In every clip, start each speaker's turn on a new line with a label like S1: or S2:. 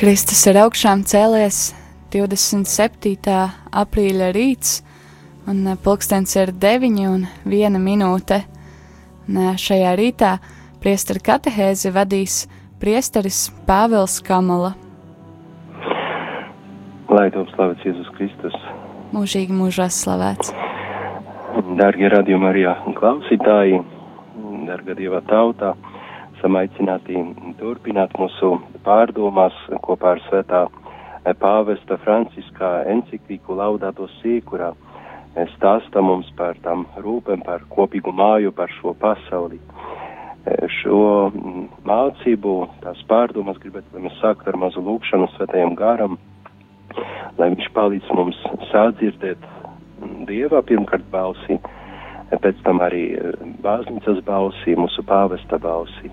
S1: Kristus ir augšām cēlies 27. aprīļa rīts, un eh, pulkstens ir 9 un 1 minūte. Un eh, šajā rītā priestara katehēzi vadīs priesteris Pāvils Kamala.
S2: Lai top slavēts Jēzus Kristus.
S1: Mūžīgi mūžās slavēts.
S2: Dārgie radījuma arī klausītāji, dārga Dieva tautā, esam aicināti turpināt mūsu pārdomās kopā ar svētā pāvesta Franciskā enciklīku Laudato Si, kurā stāsta mums par tām rūpēm, par kopīgu māju, par šo pasauli. Šo mācību, tās pārdomas gribētu, lai mēs sāktu ar mazu lūkšanu svētajam garam, lai viņš palīdz mums sādzirdēt Dievā pirmkārt balsi, pēc tam arī baznīcas balsi, mūsu pāvesta balsi.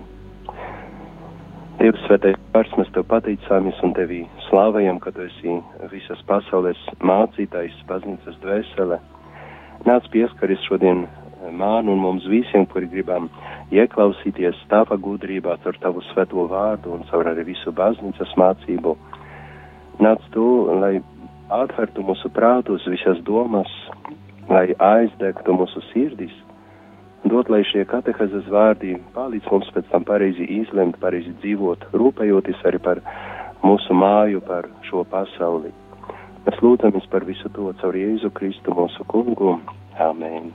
S2: Dievs svētais pārs, mēs tev pateicāmies un tevi slāvējam, ka tu esi visas pasaules mācītājs, baznīcas dvēsele. Nāc pieskaries šodien man un mums visiem, kuri gribam ieklausīties tava gudrībā caur tavu svēto vārdu un caur arī visu baznīcas mācību. Nāc tu, lai atvertu mūsu prātus, visas domas, lai aizdegtu mūsu sirdis, dot, lai šie katehezes vārdi palīdz mums pēc tam pareizi izlemt, pareizi dzīvot, rūpējoties arī par mūsu māju, par šo pasauli. Mēs lūdzamies par visu to caur Jēzu Kristu mūsu kungu. Āmen.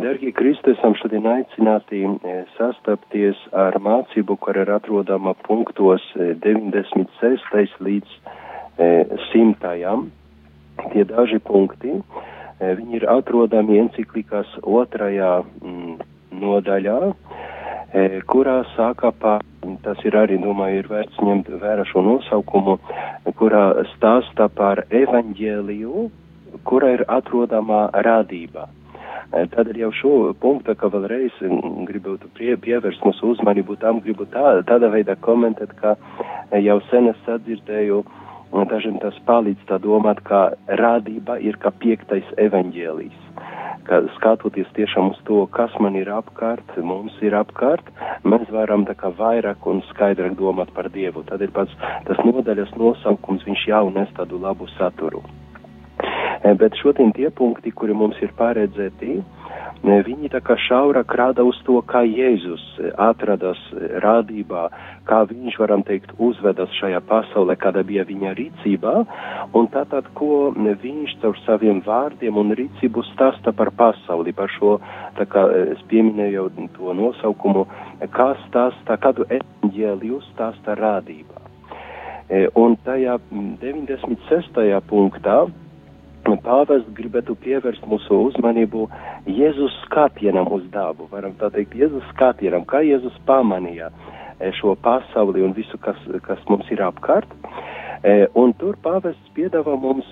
S2: Dargie Kristu, esam šodien aicināti sastapties ar mācību, kur ir atrodama punktos 96. līdz simtajam. Tie daži punkti, viņi ir atrodami enciklikās otrajā mm, nodaļā, kurā sākā pa, tas ir arī, domāju, ir vērts ņemt vērā šo nosaukumu, kurā stāsta par evaņģēliju, kura ir atrodama rādībā. Tad jau šo punktu, ka vēlreiz gribētu pie, pievērst mūsu uzmanību tam, gribu tā, tādā veidā komentēt, ka jau sen es sadzirdēju, dažiem tas palīdz tā domāt, ka rādība ir kā piektais evaņģēlijs. Ka skatoties tiešām uz to, kas man ir apkārt, mums ir apkārt, mēs varam tā kā vairāk un skaidrāk domāt par Dievu. Tad ir pats tas nodaļas nosaukums, viņš jau nes tādu labu saturu. Bet šodien tie punkti, kuri mums ir paredzēti, viņi tā kā šaura krāda uz to, kā Jēzus atradas rādībā, kā viņš, varam teikt, uzvedas šajā pasaulē, kāda bija viņa rīcībā, un tātad, ko viņš caur saviem vārdiem un rīcību stāsta par pasauli, par šo, tā kā es pieminēju to nosaukumu, kā stāsta, kādu eņģēliju stāsta rādībā. Un tajā 96. punktā Pāvests gribētu pievērst mūsu uzmanību Jēzus skatienam uz dabu, varam tā teikt, Jēzus skatienam, kā Jēzus pamanīja šo pasauli un visu, kas, kas mums ir apkārt. Un tur pāvests piedāvā mums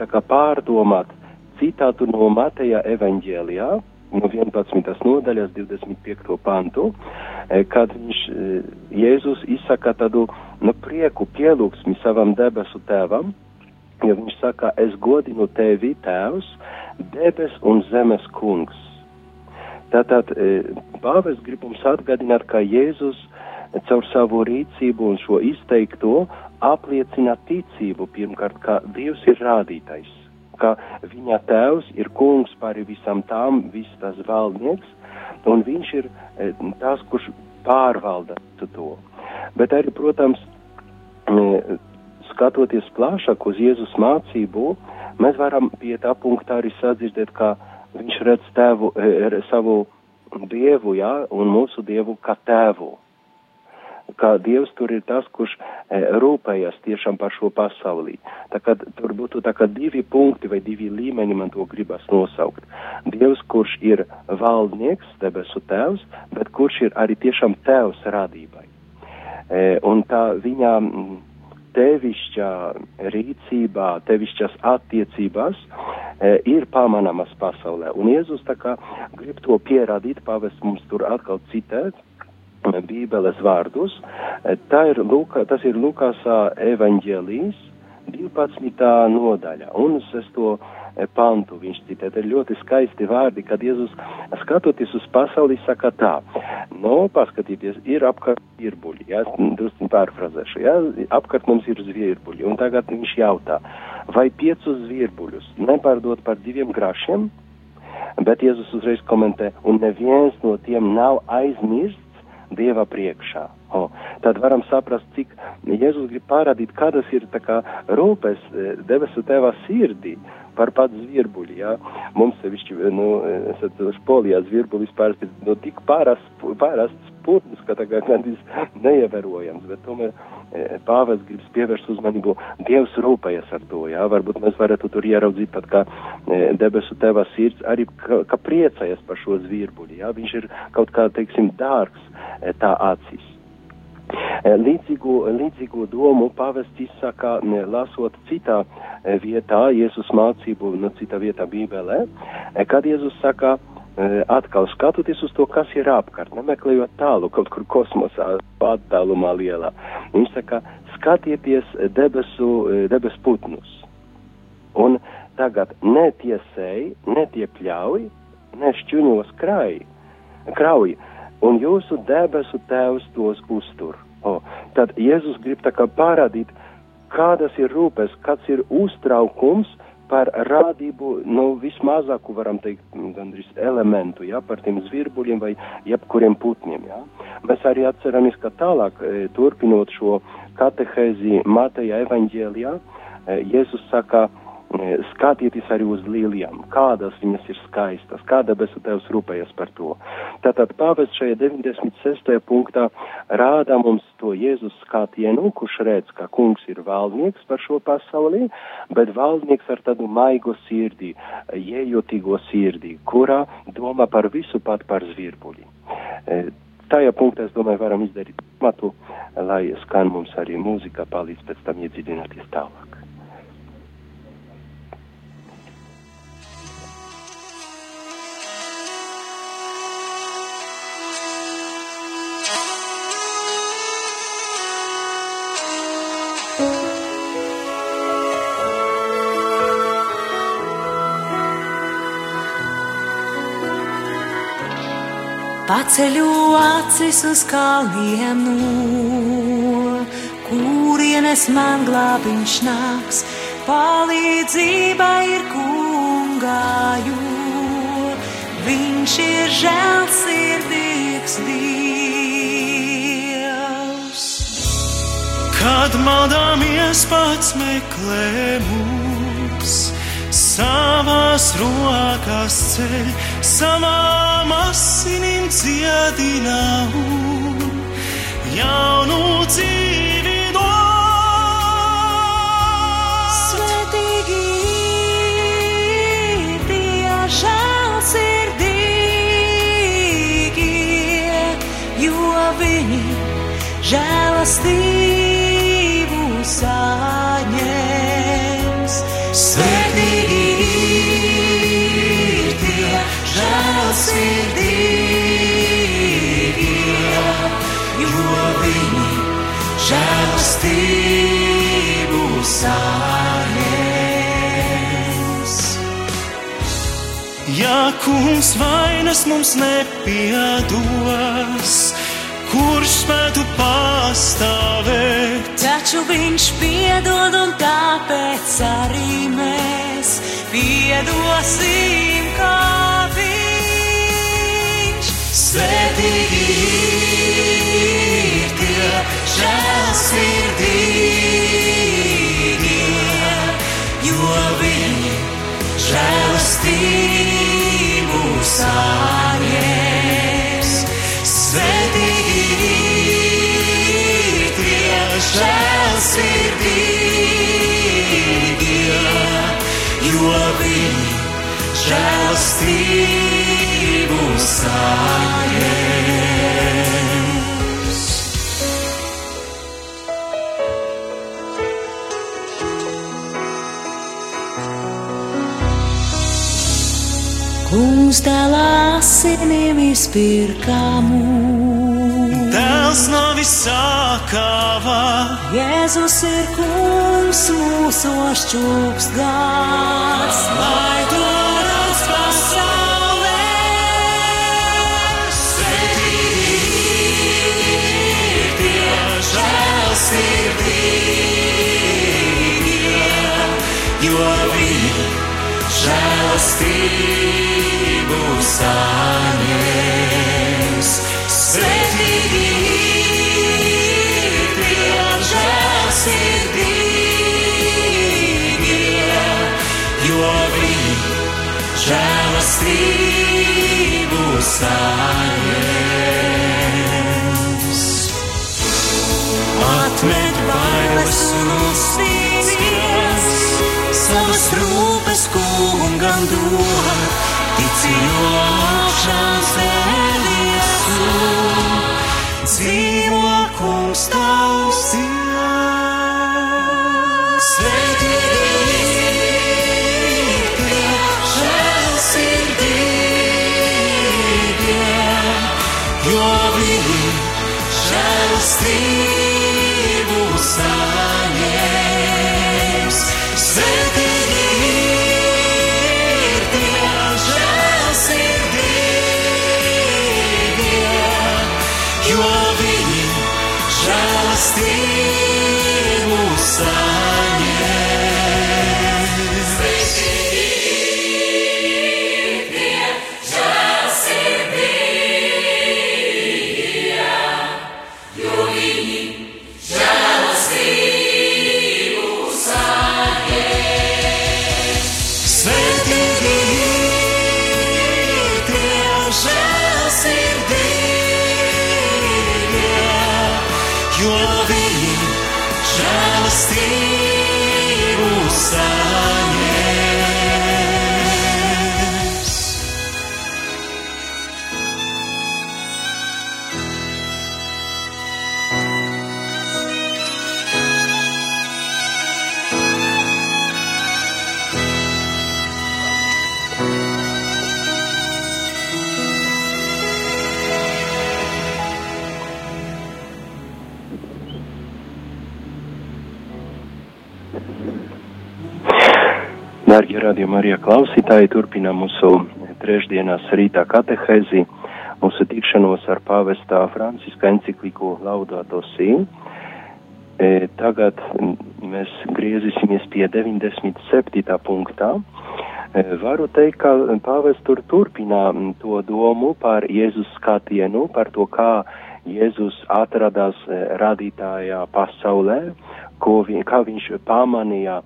S2: tā kā pārdomāt citātu no Mateja evaņģēlijā, no 11. nodaļas 25. pantu, kad viņš, Jēzus izsaka tādu, nu, prieku pielūgsmi savam debesu tēvam, jo viņš saka, es godinu tevi, tēvs, debes un zemes kungs. Tātad pāvis grib mums atgādināt, ka Jēzus caur savu rīcību un šo izteikto apliecina ticību pirmkārt, ka Dievs ir rādītais, ka viņa tēvs ir kungs pāri visam tām, viss tas valdnieks, un viņš ir tas, kurš pārvalda to. Bet arī, protams, skatoties plašāk uz Jēzus mācību, mēs varam pie tā punktā arī sadzirdēt, ka viņš redz tēvu, er, savu dievu, jā, un mūsu dievu kā tēvu. Kā dievs tur ir tas, kurš e, rūpējas tiešām par šo pasaulī. Tā kā tur būtu tā kā divi punkti vai divi līmeņi, man to gribas nosaukt. Dievs, kurš ir valdnieks, debesu tēvs, bet kurš ir arī tiešām tēvs radībai. E, un tā viņa tevišķā rīcībā, tevišķas attiecībās e, ir pamanamas pasaulē. Un Jēzus tā kā grib to pierādīt, pavest mums tur atkal citēt. Bībeles vārdus. E, tā ir Luka, tas ir Lukasā evaņģēlijas 12. nodaļa. Un es to pantu viņš citē. Te ir ļoti skaisti vārdi, kad Jēzus skatoties uz pasauli saka tā, Nu, paskatieties, ir apkārt zvirbuļi, jā, drusku pārfrazēšu, jā, apkārt mums ir zvirbuļi, un tagad viņš jautā, vai piecus zvirbuļus nepārdot par diviem grašiem, bet Jēzus uzreiz komentē, un neviens no tiem nav aizmirsts Dieva priekšā. O, tad varam saprast, cik Jēzus grib parādīt, kādas ir kā rūpes e, debesu tēvā sirdī par pats zvirbuļi, jā. Mums sevišķi, nu, esat polijā zvirbulis pāris, nu, tik pārasts, pārasts putns, ka kā gandrīz neievērojams, bet tomēr e, pāvests gribas pievērst uzmanību, Dievs rūpējas ar to, jā, varbūt mēs varētu tur ieraudzīt pat kā e, debesu tevā sirds, arī ka, ka priecājas par šo zvirbuļi, jā, viņš ir kaut kā, teiksim, dārgs e, tā acīs. Eh, līdzīgu, līdzīgu domu pavests izsaka lasot citā eh, vietā, Jēzus mācību, no nu, citā vietā Bībelē, eh, kad Jēzus saka, atkal skatoties uz to, kas ir apkārt, nemeklējot tālu, kaut kur kosmosā, attālumā lielā. Viņš saka, skatieties debesu, debes putnus. Un tagad netiesēji, netiekļauj, nešķuņos krāj, krauj, un jūsu debesu tēvs tos uztur. O, tad Jēzus grib tā kā parādīt, kādas ir rūpes, kāds ir uztraukums par rādību, nu, vismazāku, varam teikt, gandrīz elementu, jā, par tiem zvirbuļiem vai jebkuriem putniem, jā. Mēs arī atceramies, ka tālāk, e, turpinot šo katehēzi Mateja evaņģēlijā, e, Jēzus saka, skatieties arī uz līlijām, kādas viņas ir skaistas, kāda besu tevs rūpējas par to. Tātad pāvests šajā 96. punktā rāda mums to Jēzus skatienu, kurš redz, ka kungs ir valdnieks par šo pasaulī, bet valdnieks ar tādu maigo sirdī, iejotīgo sirdī, kurā domā par visu pat par zvirbuļi. E, tajā punktā, es domāju, varam izdarīt matu, lai skan mums arī mūzika palīdz pēc tam iedziļināties tālāk.
S3: Paceļu acis uz kalniem, no kurienes man glābiņš nāks. Palīdzība ir kungāju, viņš ir žēlsirdīgs Dievs.
S4: Kad maldāmies pats meklē mūs, savās rokās ceļ savām asinīm dziedina un jaunu dzīvi dod.
S3: Svetīgi tie žēlsirdīgie, jo viņi žēlastību
S4: kungs vainas mums nepiedos, kurš spētu pastāvēt?
S3: Taču viņš piedod un tāpēc arī mēs piedosim, kā viņš.
S4: Svētīgi ir tie
S3: žēlsirdīgie, jo viņi žēlastību saņems. Svētīgi ir tie žēlsirdīgie, jo viņi žēlastību saņems. Uns tēlā asinīm izpirkāmu.
S4: Tēls no visākāvā,
S3: Jēzus ir kungs mūsu šķūks gārs, lai to rast pasaulē. Svetīvi
S4: ir tie žēlsirdīgi, jo viņi žēlsirdīgi saņems. Svetīgi ir tie žēlsirdīgie, jo viņi žēlastību saņems. Atmet bailes un uzticības, savas rūpes kungam dod, no augšām svēties un dzīvo kungs tavs Dievs.
S2: Radījumi arī klausītāji, turpinām mūsu trešdienās rītā katehēzi, mūsu tikšanos ar pāvestā Franciska encikliku Laudato Si. E, tagad mēs griezīsimies pie 97. punktā. E, varu teikt, ka pāvests tur turpinā m, to domu par Jēzus skatienu, par to, kā Jēzus atradās e, radītājā pasaulē, ko vi, kā viņš pamanīja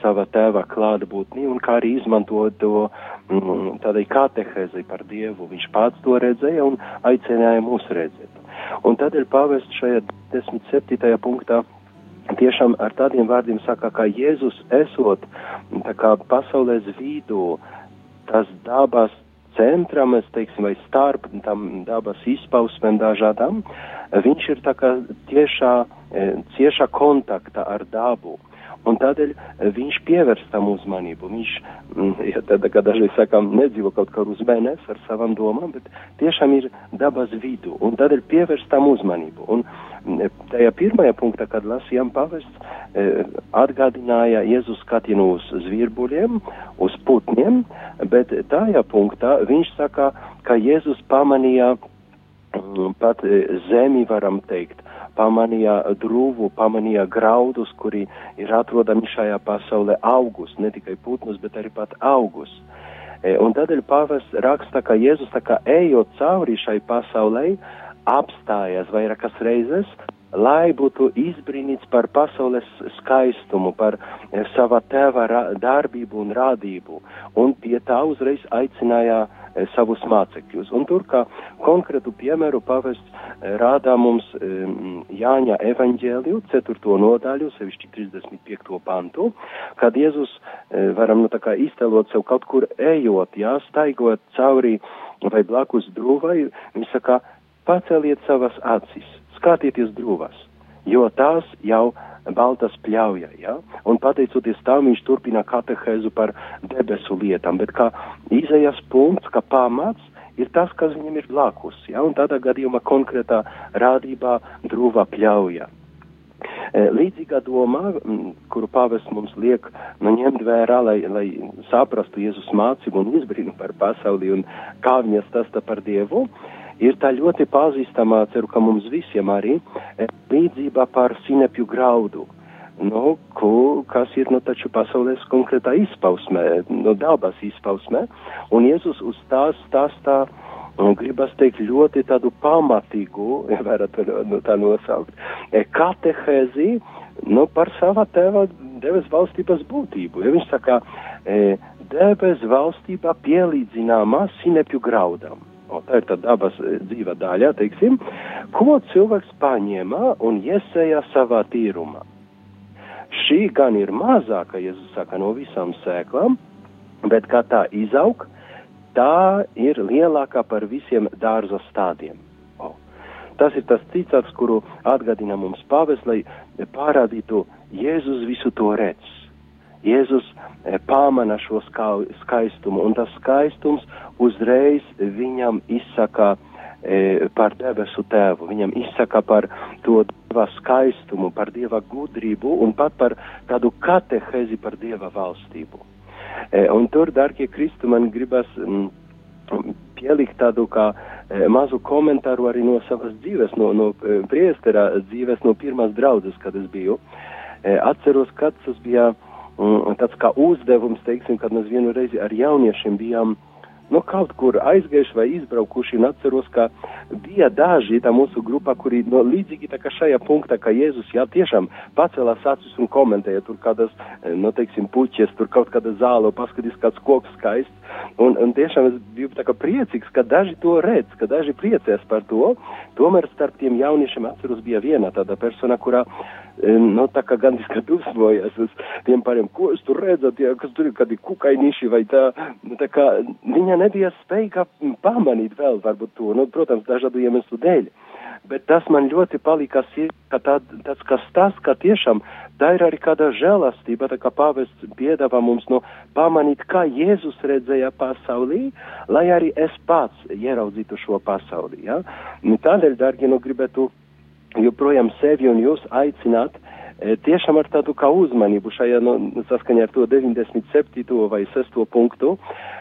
S2: sava tēva klātbūtni un kā arī izmanto to mm, tādai katehēzi par Dievu. Viņš pats to redzēja un aicināja mūs redzēt. Un tādēļ pāvests šajā 17. punktā tiešām ar tādiem vārdiem saka, ka Jēzus esot tā kā pasaulēs vidū, tas dabas centram, es teiksim, vai starp tam dabas izpausmēm dažādām, viņš ir tā kā tiešā, e, ciešā kontakta ar dabu. Un tādēļ eh, viņš pievērst tam uzmanību. Viņš, mm, ja tad, kā dažreiz sakām, nedzīvo kaut kur uz mēnesi ar savām domām, bet tiešām ir dabas vidu. Un tādēļ pievērst tam uzmanību. Un mm, tajā pirmajā punktā, kad lasījām pavests, eh, atgādināja Jēzus skatienu uz zvirbuļiem, uz putniem, bet tajā punktā viņš saka, ka Jēzus pamanīja mm, pat eh, zemi, varam teikt, pamanīja drūvu, pamanīja graudus, kuri ir atrodami šajā pasaulē augus, ne tikai putnus, bet arī pat augus. E, un tādēļ pāvests raksta, ka Jēzus tā kā ejot cauri šai pasaulē, apstājas vairākas reizes, lai būtu izbrīnīts par pasaules skaistumu, par e, sava tēva darbību un rādību, un pie tā uzreiz aicināja e, savus mācekļus. Un tur kā konkrētu piemēru pavests e, rādā mums e, Jāņa evaņģēliju, 4. nodaļu, sevišķi 35. pantu, kad Jēzus, e, varam nu tā kā iztēlot sev kaut kur ejot, jā, staigot cauri vai blakus drūvai, viņš saka, paceliet savas acis, skatieties drūvas, jo tās jau baltas pļauja, ja? un pateicoties tam viņš turpina katehēzu par debesu lietām, bet kā izējas punkts, kā pamats, ir tas, kas viņam ir blakus, ja? un tādā gadījumā konkrētā rādībā drūva pļauja. E, Līdzīgā domā, kuru pāvests mums liek nu, ņemt vērā, lai, lai saprastu Jēzus mācību un izbrīnu par pasauli un kā viņa stāsta par Dievu, ir tā ļoti pazīstamā, ceru, ka mums visiem arī, e, līdzība par sinepju graudu. nu, ku, kas ir, nu, taču pasaules konkrētā izpausmē, nu, dabas izpausmē, un Jēzus uz tās stāstā, un gribas teikt ļoti tādu pamatīgu, ja varat nu, tā nosaukt, e, katehēzi, nu, par savā tēva debes valstības būtību. Ja viņš saka, e, debes valstībā pielīdzināmā sinepju graudam. O, tā ir tā dabas e, dzīva daļa, teiksim, ko cilvēks paņēma un iesēja savā tīrumā. Šī gan ir mazāka, Jēzus saka, no visām sēklām, bet kā tā izaug, tā ir lielākā par visiem dārza stādiem. O. Tas ir tas citāts, kuru atgādina mums pāvis, lai parādītu, Jēzus visu to redz. Jēzus e, pamana šo skaistumu, un tas skaistums uzreiz viņam izsaka e, par debesu tēvu, viņam izsaka par to dieva skaistumu, par dieva gudrību un pat par tādu katehezi par dieva valstību. E, un tur, darbie kristu, man gribas mm, pielikt tādu kā mazu komentāru arī no savas dzīves, no, no priestera dzīves, no pirmās draudzes, kad es biju. Atceros, kad tas bija un tāds kā uzdevums, teiksim, kad mēs vienu reizi ar jauniešiem bijām nu, kaut kur aizgājuši vai izbraukuši, un atceros, ka bija daži mūsu grupā, kuri no līdzīgi tā kā šajā punktā, ka Jēzus, jā, tiešām pacēlās acis un komentēja tur kādas, nu, teiksim, puķes, tur kaut kāda zāle, paskatīs kāds koks skaists, un, un tiešām es biju tā kā priecīgs, ka daži to redz, ka daži priecēs par to, tomēr starp tiem jauniešiem atceros bija viena tāda persona, kurā nu, tā kā gandrīz kā dusmojas uz tiem pāriem, ko es tur redzat, ja, kas tur ir kādi kukainiši vai tā, nu, tā kā viņa nebija spējīga pamanīt vēl varbūt to, nu, protams, dažādu iemeslu dēļ. Bet tas man ļoti palika ka tā, tāds kā stāsts, ka tiešām tā ir arī kāda žēlastība, tā kā pāvests piedāvā mums no pamanīt, kā Jēzus redzēja pasaulī, lai arī es pats ieraudzītu šo pasauli, ja. Nu, tādēļ, dargi, nu, gribētu joprojām sevi un jūs aicināt e, tiešām ar tādu kā uzmanību šajā no, saskaņā ar to 97. vai 6. punktu,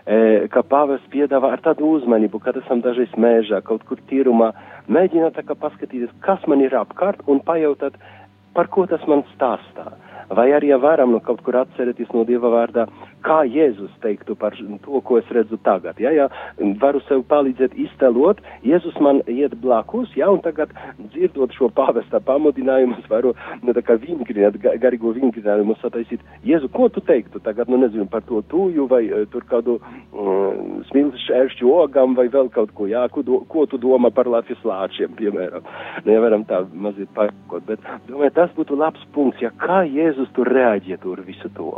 S2: e, ka pāvis piedāvā ar tādu uzmanību, kad esam dažreiz mēžā, kaut kur tīrumā, mēģināt tā kā paskatīties, kas man ir apkārt un pajautāt, par ko tas man stāstā. Vai arī ja varam nu, kaut kur atcerēties no Dieva vārdā, kā Jēzus teiktu par to, ko es redzu tagad. Ja, ja varu sev palīdzēt iztelot, Jēzus man iet blakus, ja, un tagad dzirdot šo pāvesta pamudinājumu, es varu, nu, tā kā vingrināt, garīgo vingrinājumu sataisīt. Jēzu, ko tu teiktu tagad, nu, nezinu, par to tūju vai uh, tur kādu mm, smilšu šēršķu ogam vai vēl kaut ko, jā, ko, do, ko tu domā par Latvijas lāčiem, piemēram. Nevaram tā mazliet pārkot, bet domāju, tas būtu labs punkts, ja kā Jēzus tur reaģē tur visu to.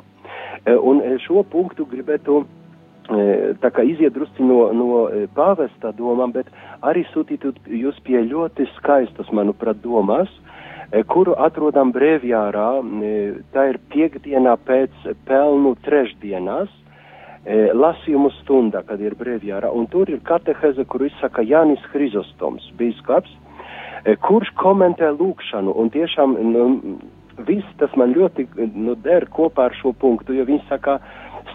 S2: Eh, un eh, šo punktu gribētu eh, tā kā iziet drusci no, no pāvesta domām, bet arī sūtīt jūs pie ļoti skaistas, manuprāt, domās, kuru atrodam brēvjārā, tā ir piekdienā pēc pelnu trešdienās, lasījumu stundā, kad ir brēvjārā, un tur ir kateheze, kuru izsaka Jānis Hrizostoms, bīskaps, kurš komentē lūkšanu, un tiešām, nu, viss tas man ļoti nu, der kopā ar šo punktu, jo viņš saka,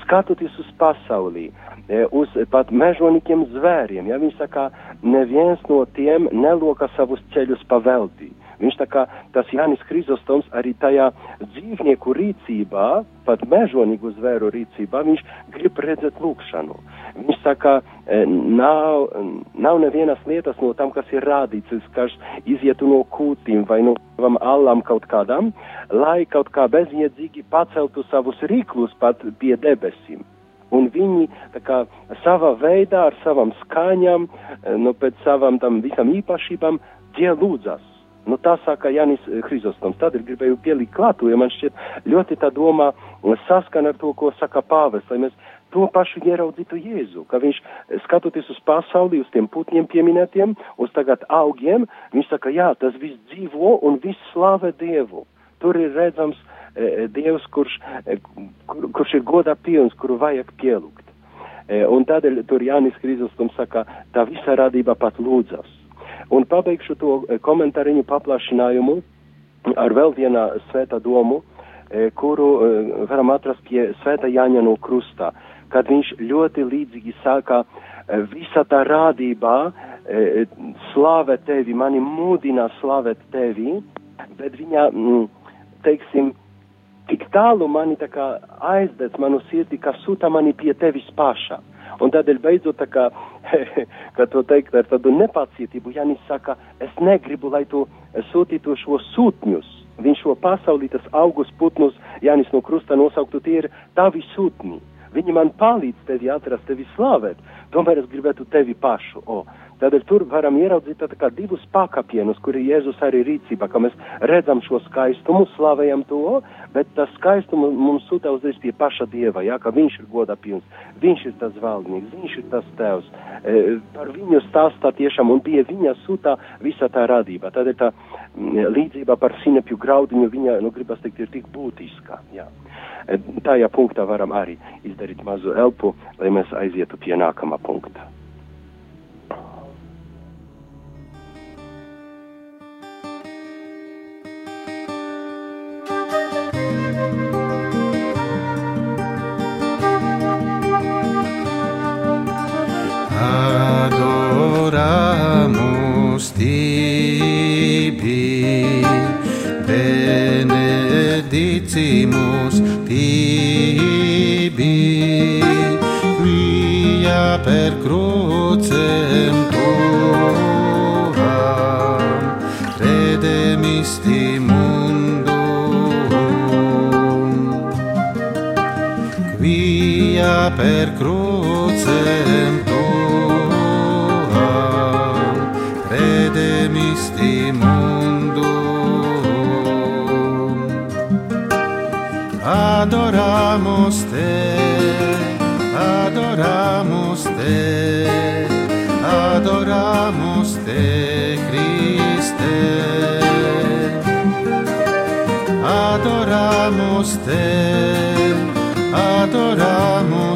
S2: skatoties uz pasaulī, e, uz pat mežonīkiem zvēriem, ja viņš saka, neviens no tiem neloka savus ceļus paveldī. Viņš tā kā tas Jānis Krizostoms arī tajā dzīvnieku rīcībā, pat mežonīgu zvēru rīcībā, viņš grib redzēt lūkšanu. Viņš saka, e, nav, nav nevienas lietas no tam, kas ir rādīts, kas izietu no kūtīm vai no savam allam kaut kādam, lai kaut kā bezjēdzīgi paceltu savus rīklus pat pie debesīm. Un viņi kā savā veidā, ar savam skaņām, e, nu, pēc savam tam visam īpašībām, tie lūdzas. Nu, tā saka Janis Hrizostoms. Tad ir gribēju pielikt klātu, jo man šķiet ļoti tā domā saskana ar to, ko saka pāvis, lai mēs to pašu ieraudzītu Jēzu, ka viņš skatoties uz pasauli, uz tiem putņiem pieminētiem, uz tagad augiem, viņš saka, jā, tas viss dzīvo un viss slāvē Dievu. Tur ir redzams e, Dievs, kurš, e, kur, kurš ir godā pilns, kuru vajag pielūgt. E, un tādēļ tur Jānis Krīzustums saka, tā visa radība pat lūdzas. Un pabeigšu to eh, komentāriņu paplašinājumu ar vēl vienā svētā domu, eh, kuru eh, varam atrast pie svētā Jāņa no krustā, kad viņš ļoti līdzīgi sāka visa tā rādībā slāvē tevi, mani mūdina slāvēt tevi, bet viņa, mm, teiksim, tik tālu mani tā kā aizdedz manu sirdi, ka sūta mani pie tevis paša. Un tādēļ beidzot, tā kā, kā to teikt ar tādu nepacietību, Janis saka, es negribu, lai tu sūtītu šo sūtņus. Viņš šo pasaulī, tas augus putnus, Janis no krusta nosauktu, tie ir tavi sūtņi. Viņi man palīdz tevi atrast, tevi slavēt. Tomēr es gribētu tevi pašu. O, Tādēļ tur varam ieraudzīt tā divus pakapienus, kuri Jēzus arī rīcībā, ka mēs redzam šo skaistumu, slavējam to, bet tas skaistumu mums sūta uzreiz pie paša Dieva, jā, ka viņš ir goda pilns, viņš ir tas valdnieks, viņš ir tas tevs, e, par viņu stāstā tiešām un pie viņa sūta visa tā radība. Tādēļ tā mm, līdzība par sinepju graudiņu viņa, nu, gribas teikt, ir tik būtiska, jā. E, tajā punktā varam arī izdarīt mazu elpu, lai mēs aizietu pie nākamā punkta.
S5: Adoramus tibi, benedicimus tibi, quia per crucem tuam redemisti mundum, quia per crucem Adoramos te, adoramos te, adoramos te, Christe. Adoramos te, adoramos te, adoramos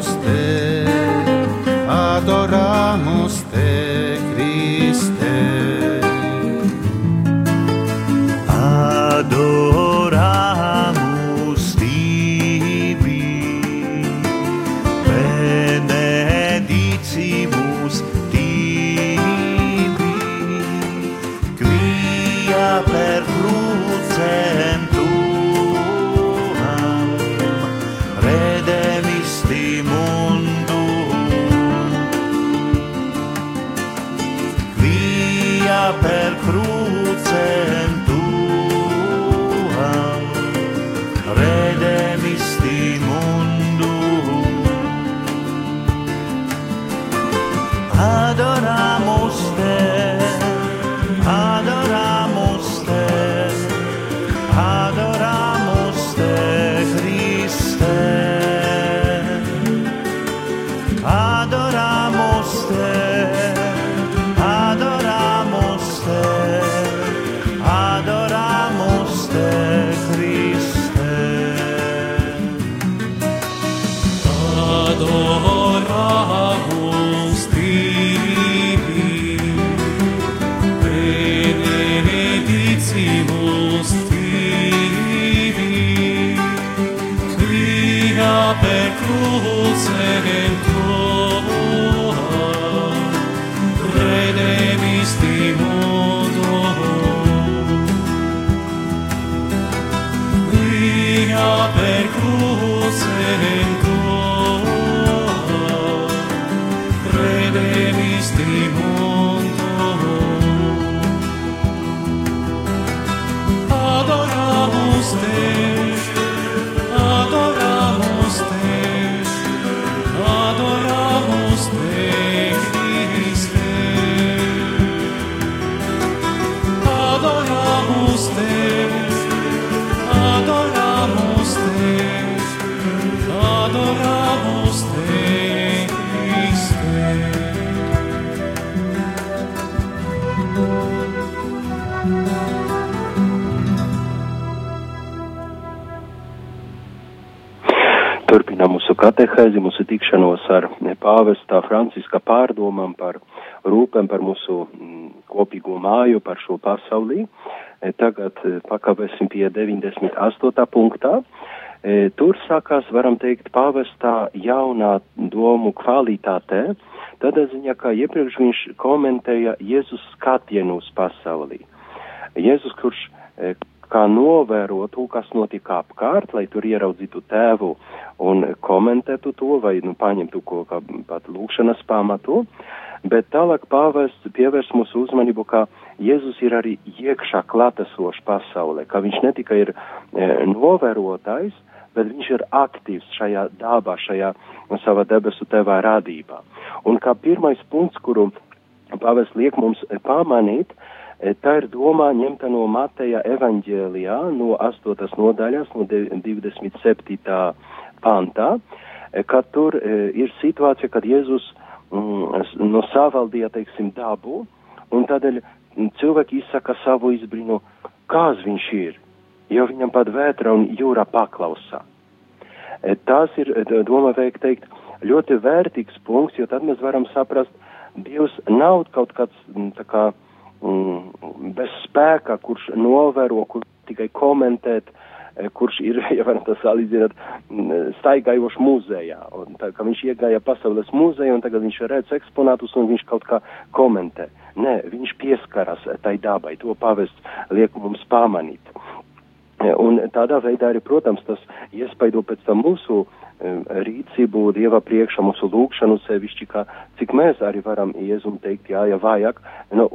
S2: katehēzi, mūsu tikšanos ar pāvestā Franciska pārdomām par rūpēm par mūsu mm, kopīgo māju, par šo pasaulī. E, Tagad e, pakavēsim pie 98. punktā. E, Tur sākās, varam teikt, pāvestā jaunā domu kvalitātē, tādā ziņā, kā iepriekš viņš komentēja Jēzus skatienu uz pasaulī. Jēzus, kurš kā novērot to, kas notika apkārt, lai tur ieraudzītu tēvu un komentētu to vai nu, paņemtu ko kā pat lūkšanas pamatu. Bet tālāk pāvests pievērs mūsu uzmanību, ka Jēzus ir arī iekšā klātesošs pasaulē, ka viņš ne tikai ir e, novērotājs, bet viņš ir aktīvs šajā dabā, šajā savā debesu tevā radībā. Un kā pirmais punkts, kuru pāvests liek mums pamanīt, e, tā ir domā ņemta no Mateja evaņģēlijā, no 8. nodaļas, no 27. pantā, e, kad tur e, ir situācija, kad Jēzus mm, no savaldīja, teiksim, dabu, un tādēļ cilvēki izsaka savu izbrīnu, kāds viņš ir, jo viņam pat vētra un jūra paklausā. E, tas ir, e, domā veikt teikt, ļoti vērtīgs punkts, jo tad mēs varam saprast, Dievs nav kaut kāds tā kā mm, bez spēka, kurš novēro, kurš tikai komentēt, e, kurš ir, ja varam tas salīdzināt, staigājošs muzejā. Un tā, ka viņš iegāja pasaules muzeja un tagad viņš redz eksponātus un viņš kaut kā komentē. Nē, viņš pieskaras tai dabai, to pavests liek mums pamanīt. Un tādā veidā arī, protams, tas iespaido pēc tam mūsu rīcību Dieva priekšā, mūsu lūgšanu sevišķi, kā cik mēs arī varam Jēzum teikt, jā, ja vajag, nu,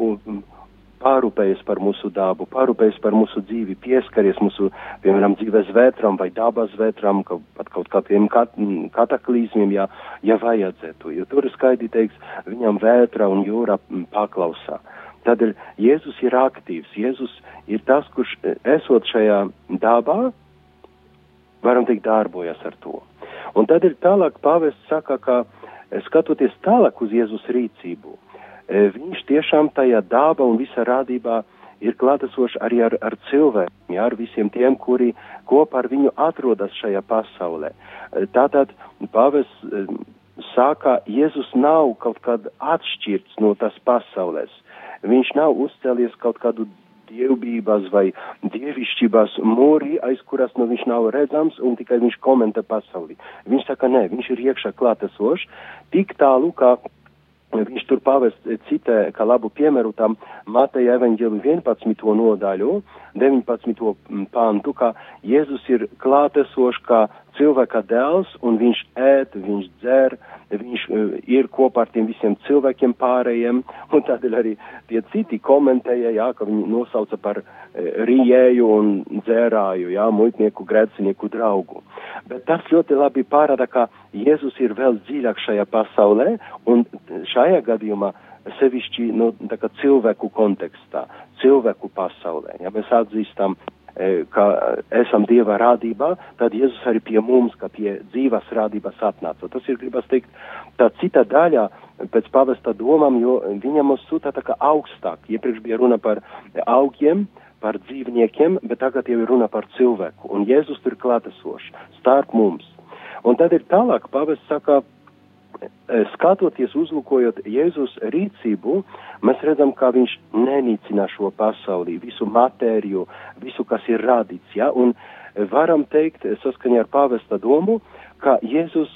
S2: pārūpējas par mūsu dabu, pārūpējas par mūsu dzīvi, pieskaries mūsu, piemēram, dzīves vētram vai dabas vētram, ka, pat kaut kādiem kat, kataklīzmiem, ja, ja vajadzētu. Jo tur skaidri teiks, viņam vētra un jūra paklausā. Tādēļ Jēzus ir aktīvs, Jēzus ir tas, kurš esot šajā dabā, varam teikt, darbojas ar to. Un tad ir tālāk pāvests saka, ka skatoties tālāk uz Jēzus rīcību, viņš tiešām tajā dabā un visā rādībā ir klātesošs arī ar, ar cilvēkiem, ja, ar visiem tiem, kuri kopā ar viņu atrodas šajā pasaulē. Tātad pāvests saka, Jēzus nav kaut kad atšķirts no tas pasaulēs. Viņš nav uzcēlies kaut kādu dievbības vai dievišķības mūri, aiz kuras nu viņš nav redzams un tikai viņš komentē pasauli. Viņš saka, nē, viņš ir iekšā klātesošs, tik tālu, ka viņš tur pavest citē, kā labu piemēru tam Mateja evaņģēlu 11. nodaļu, 19. pantu, ka Jēzus ir klātesošs kā cilvēka dēls un viņš ēd, viņš dzer, viņš uh, ir kopā ar tiem visiem cilvēkiem pārējiem, un tādēļ arī tie citi komentēja, jā, ka viņi nosauca par uh, rijēju un dzērāju, jā, muitnieku, grēcinieku draugu. Bet tas ļoti labi pārāda, ka Jēzus ir vēl dziļāk šajā pasaulē, un šajā gadījumā sevišķi no, kā cilvēku kontekstā, cilvēku pasaulē. Ja mēs atzīstam E, ka esam Dieva rādībā, tad Jēzus arī pie mums, kā pie dzīvas rādības atnāca. Tas ir, gribas teikt, tā cita daļa pēc pavesta domām, jo viņam mūs sūta tā kā augstāk. Iepriekš bija runa par augiem, par dzīvniekiem, bet tagad jau ir runa par cilvēku. Un Jēzus tur klātesošs, starp mums. Un tad ir tālāk pavests saka, skatoties, uzlūkojot Jēzus rīcību, mēs redzam, kā viņš nenīcina šo pasaulī, visu matēriju, visu, kas ir radīts, ja, un varam teikt, saskaņā ar pāvesta domu, ka Jēzus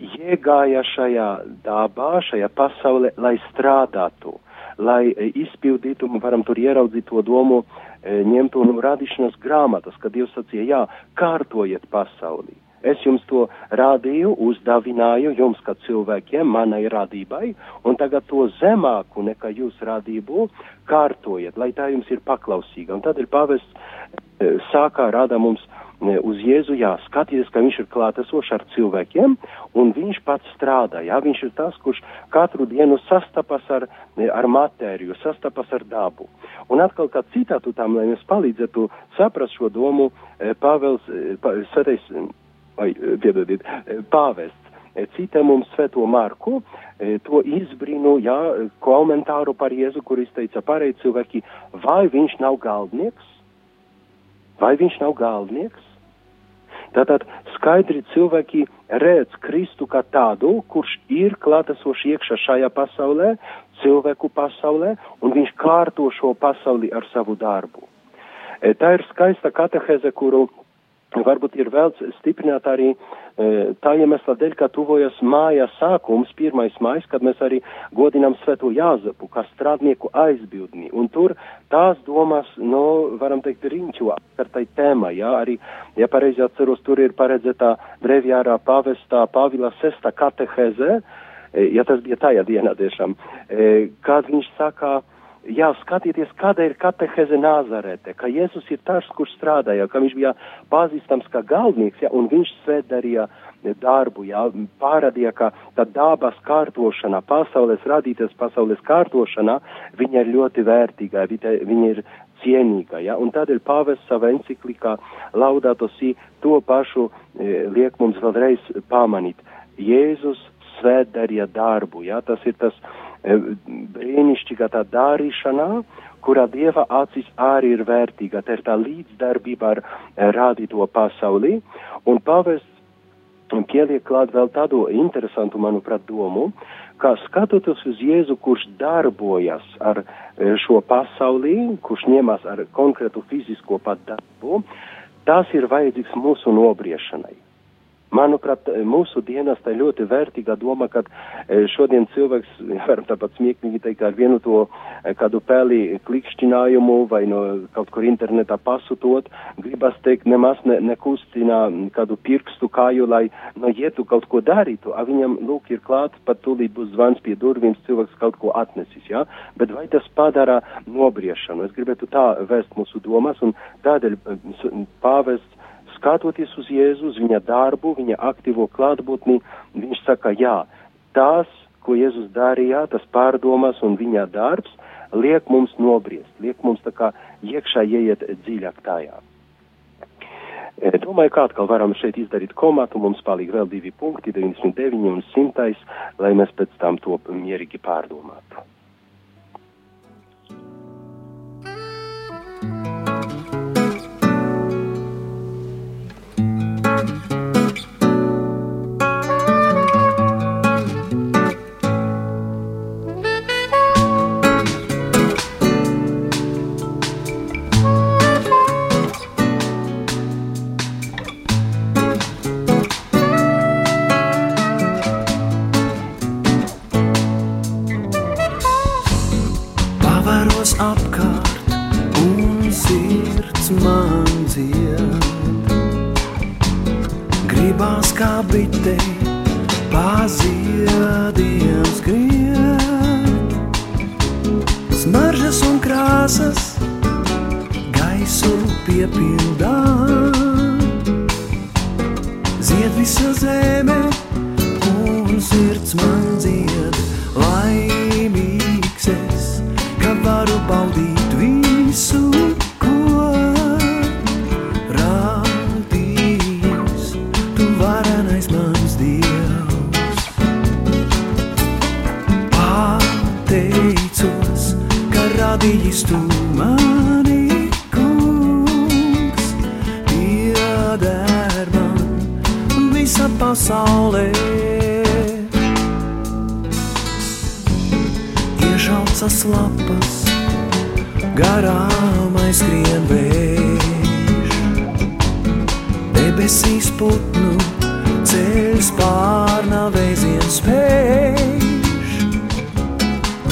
S2: iegāja šajā dabā, šajā pasaulē, lai strādātu, lai izpildītu, varam tur ieraudzīt to domu, eh, ņemtu no radīšanas grāmatas, kad Dievs sacīja, jā, kārtojiet pasaulī Es jums to rādīju, uzdāvināju jums, kā cilvēkiem, manai radībai, un tagad to zemāku nekā jūs radību kārtojiet, lai tā jums ir paklausīga. Un tad ir pavests e, sākā rāda mums e, uz Jēzu, jā, skatieties, ka viņš ir klātesošs ar cilvēkiem, un viņš pats strādā, jā, viņš ir tas, kurš katru dienu sastapas ar, e, ar matēriju, sastapas ar dabu. Un atkal kā citātu tam, lai mēs palīdzētu saprast šo domu, Pāvels, pa, svētais vai eh, piedodiet, eh, pāvests eh, cita mums svēto Marku, to izbrinu, jā, komentāru par Jēzu, kur izteica pareizi cilvēki, vai viņš nav galdnieks? Vai viņš nav galdnieks? Tātad skaidri cilvēki redz Kristu kā tādu, kurš ir klātesoši iekšā šajā pasaulē, cilvēku pasaulē, un viņš kārto šo pasauli ar savu darbu. Tā ir skaista kateheze, kuru varbūt ir vēl stiprināt arī e, tā iemesla dēļ, ka tuvojas māja sākums, pirmais mājas, kad mēs arī godinām sveto Jāzepu, kā strādnieku aizbildni. Un tur tās domas, nu, varam teikt, riņķo ar tai tēmai, jā, arī, ja pareizi atceros, tur ir paredzētā brevjārā pavestā Pāvila sesta kateheze, e, ja tas bija tajā dienā tiešām, e, kad viņš saka, Jā, skatieties, kāda ir kateheze Nāzarete, ka Jēzus ir tas, kurš strādāja, ka viņš bija pazīstams kā galvnieks, ja, un viņš svēt darīja darbu, jā, pārādīja, ka tā dabas kārtošana, pasaules radītas pasaules kārtošana, viņa ir ļoti vērtīga, viņa ir cienīga, ja, un tādēļ pāvests savā enciklikā Laudato Si to pašu e, liek mums vēlreiz pamanīt. Jēzus svēt darīja darbu, ja, tas ir tas brīnišķīga tā darīšanā, kurā Dieva acis arī ir vērtīga. Tā ir tā līdzdarbība ar rādīto pasaulī. Un pavests pieliek klāt vēl tādu interesantu, manuprāt, domu, ka skatoties uz Jēzu, kurš darbojas ar šo pasaulī, kurš ņemas ar konkrētu fizisko pat darbu, tas ir vajadzīgs mūsu nobriešanai. Manuprāt, mūsu dienas tā ļoti vērtīga doma, ka e, šodien cilvēks, varam tāpat smieklīgi teikt, ar vienu to e, kādu pēli klikšķinājumu vai no kaut kur internetā pasutot, gribas teikt, nemaz ne, nekustina kādu pirkstu kāju, lai no ietu kaut ko darītu, a viņam, lūk, ir klāt, pat tūlīt būs zvans pie durvīm, cilvēks kaut ko atnesis, jā, ja? bet vai tas padara nobriešanu? Es gribētu tā vēst mūsu domas, un tādēļ pāvests skatoties uz Jēzu, uz viņa darbu, viņa aktīvo klātbūtni, viņš saka, jā, tās, ko Jēzus darīja, tas pārdomas un viņa darbs, liek mums nobriest, liek mums tā kā iekšā ieiet dziļāk tajā. E, domāju, kā atkal varam šeit izdarīt komatu, mums palīk vēl divi punkti, 99 un 100, lai mēs pēc tam to mierīgi pārdomātu.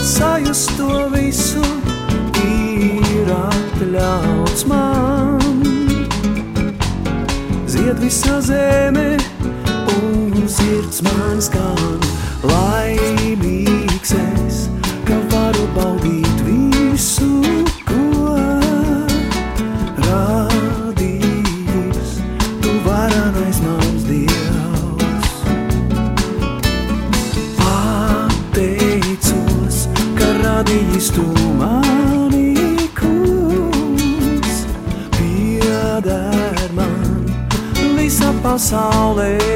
S6: sajust to visu ir atļauts man. Zied visa zeme un sirds man skan laimīgs es, ka varu baudīt visu. pasaulē.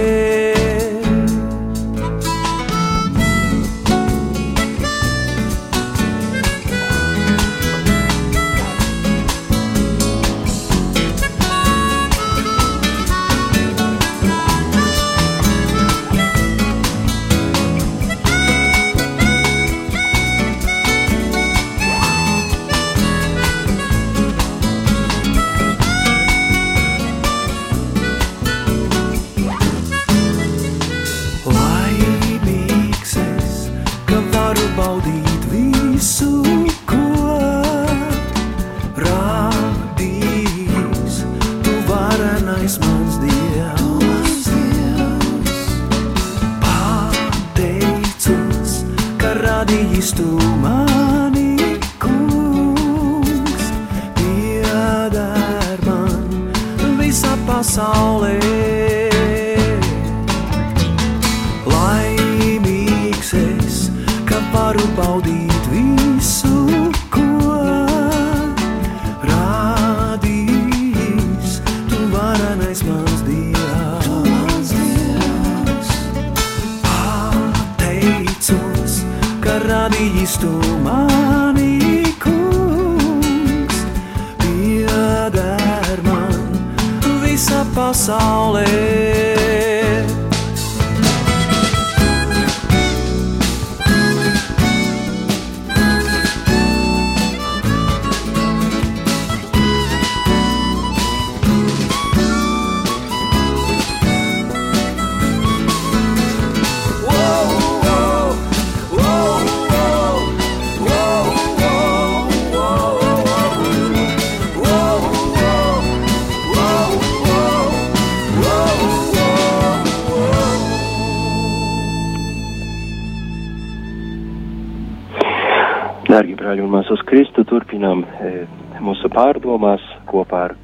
S2: tú.